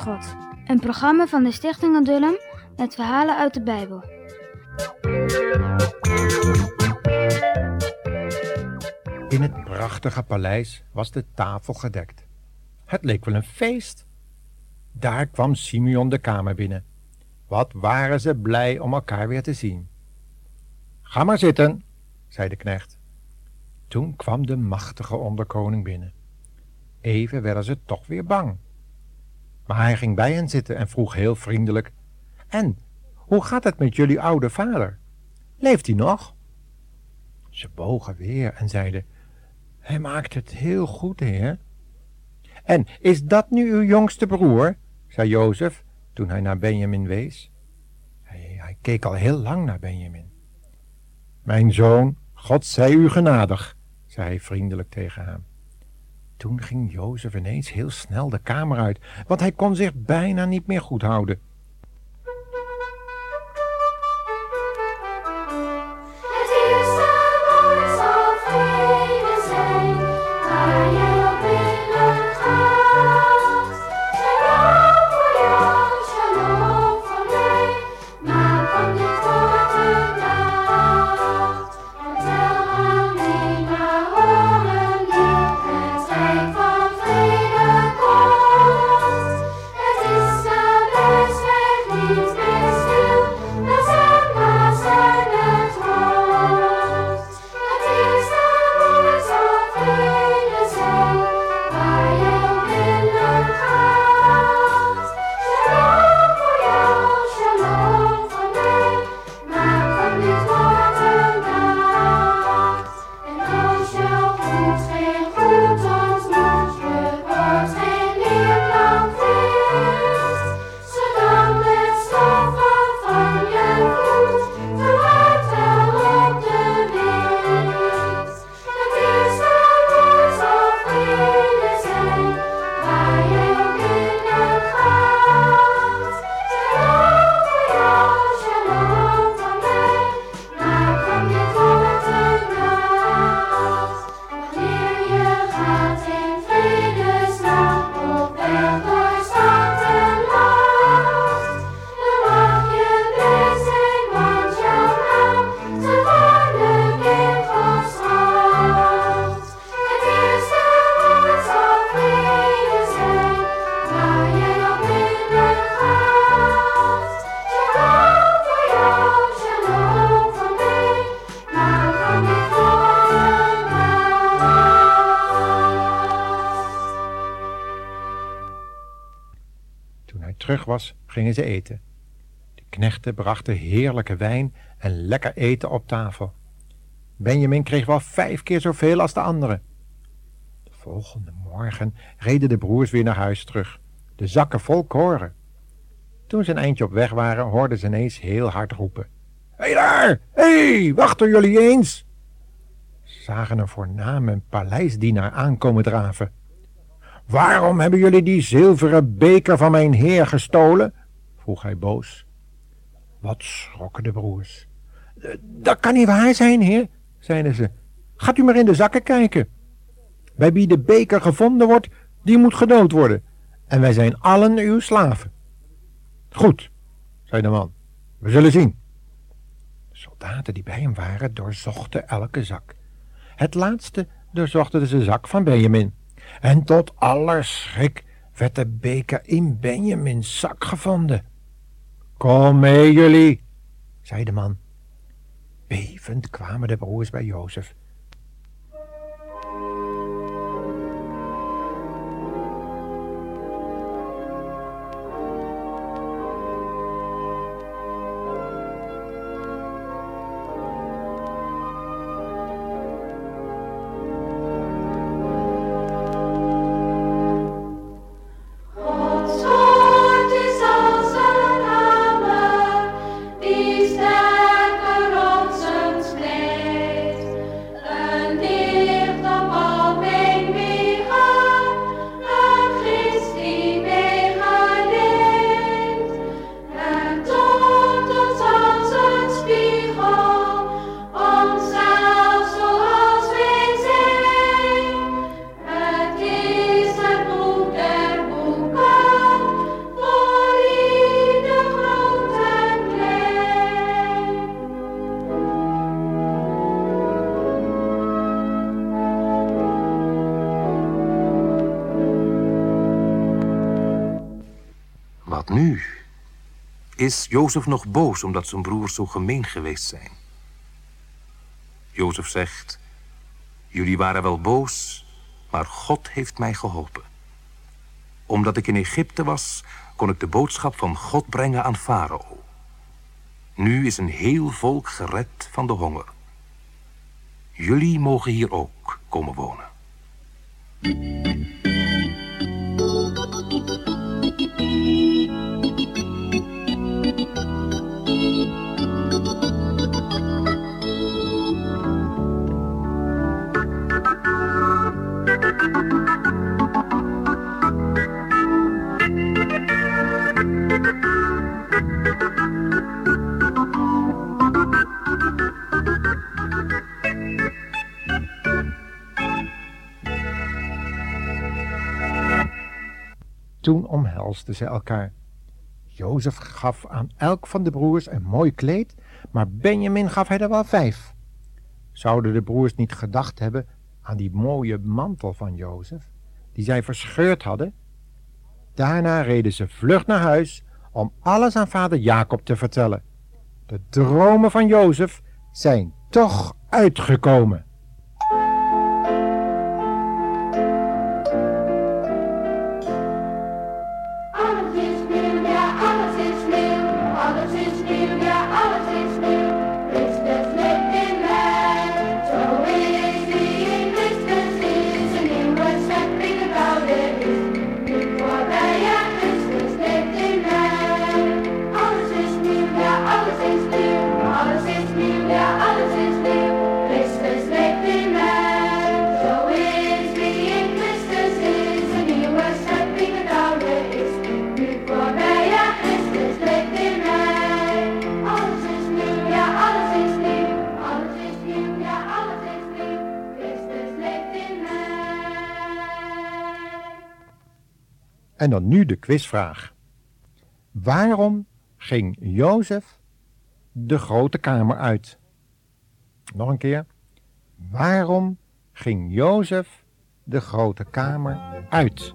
God. Een programma van de Stichting Adullam met verhalen uit de Bijbel. In het prachtige paleis was de tafel gedekt. Het leek wel een feest. Daar kwam Simeon de kamer binnen. Wat waren ze blij om elkaar weer te zien. Ga maar zitten, zei de knecht. Toen kwam de machtige onderkoning binnen. Even werden ze toch weer bang. Maar hij ging bij hen zitten en vroeg heel vriendelijk: En, hoe gaat het met jullie oude vader? Leeft hij nog? Ze bogen weer en zeiden: Hij maakt het heel goed, heer. En is dat nu uw jongste broer? zei Jozef toen hij naar Benjamin wees. Hij, hij keek al heel lang naar Benjamin. Mijn zoon, God zij u genadig, zei hij vriendelijk tegen hem. Toen ging Jozef ineens heel snel de kamer uit, want hij kon zich bijna niet meer goed houden. Terug was, gingen ze eten. De knechten brachten heerlijke wijn en lekker eten op tafel. Benjamin kreeg wel vijf keer zoveel als de anderen. De volgende morgen reden de broers weer naar huis terug, de zakken vol koren. Toen ze een eindje op weg waren, hoorden ze ineens heel hard roepen. Hé hey daar! Hé, hey, wachten jullie eens! Zagen een voorname paleisdienaar aankomen draven. Waarom hebben jullie die zilveren beker van mijn heer gestolen? vroeg hij boos. Wat schrokken de broers. "Eh, Dat kan niet waar zijn, heer, zeiden ze. Gaat u maar in de zakken kijken. Bij wie de beker gevonden wordt, die moet gedood worden. En wij zijn allen uw slaven. Goed, zei de man. We zullen zien. De soldaten die bij hem waren, doorzochten elke zak. Het laatste doorzochten ze de zak van Benjamin. En tot aller schrik werd de beker in Benjamins zak gevonden. Kom mee, jullie, zei de man. Bevend kwamen de broers bij Jozef. Nu? Is Jozef nog boos omdat zijn broers zo gemeen geweest zijn? Jozef zegt: Jullie waren wel boos, maar God heeft mij geholpen. Omdat ik in Egypte was, kon ik de boodschap van God brengen aan Farao. Nu is een heel volk gered van de honger. Jullie mogen hier ook komen wonen. Toen omhelsden ze elkaar. Jozef gaf aan elk van de broers een mooi kleed, maar Benjamin gaf hij er wel vijf. Zouden de broers niet gedacht hebben aan die mooie mantel van Jozef, die zij verscheurd hadden? Daarna reden ze vlug naar huis om alles aan vader Jacob te vertellen. De dromen van Jozef zijn toch uitgekomen. En dan nu de quizvraag. Waarom ging Jozef de grote kamer uit? Nog een keer. Waarom ging Jozef de grote kamer uit?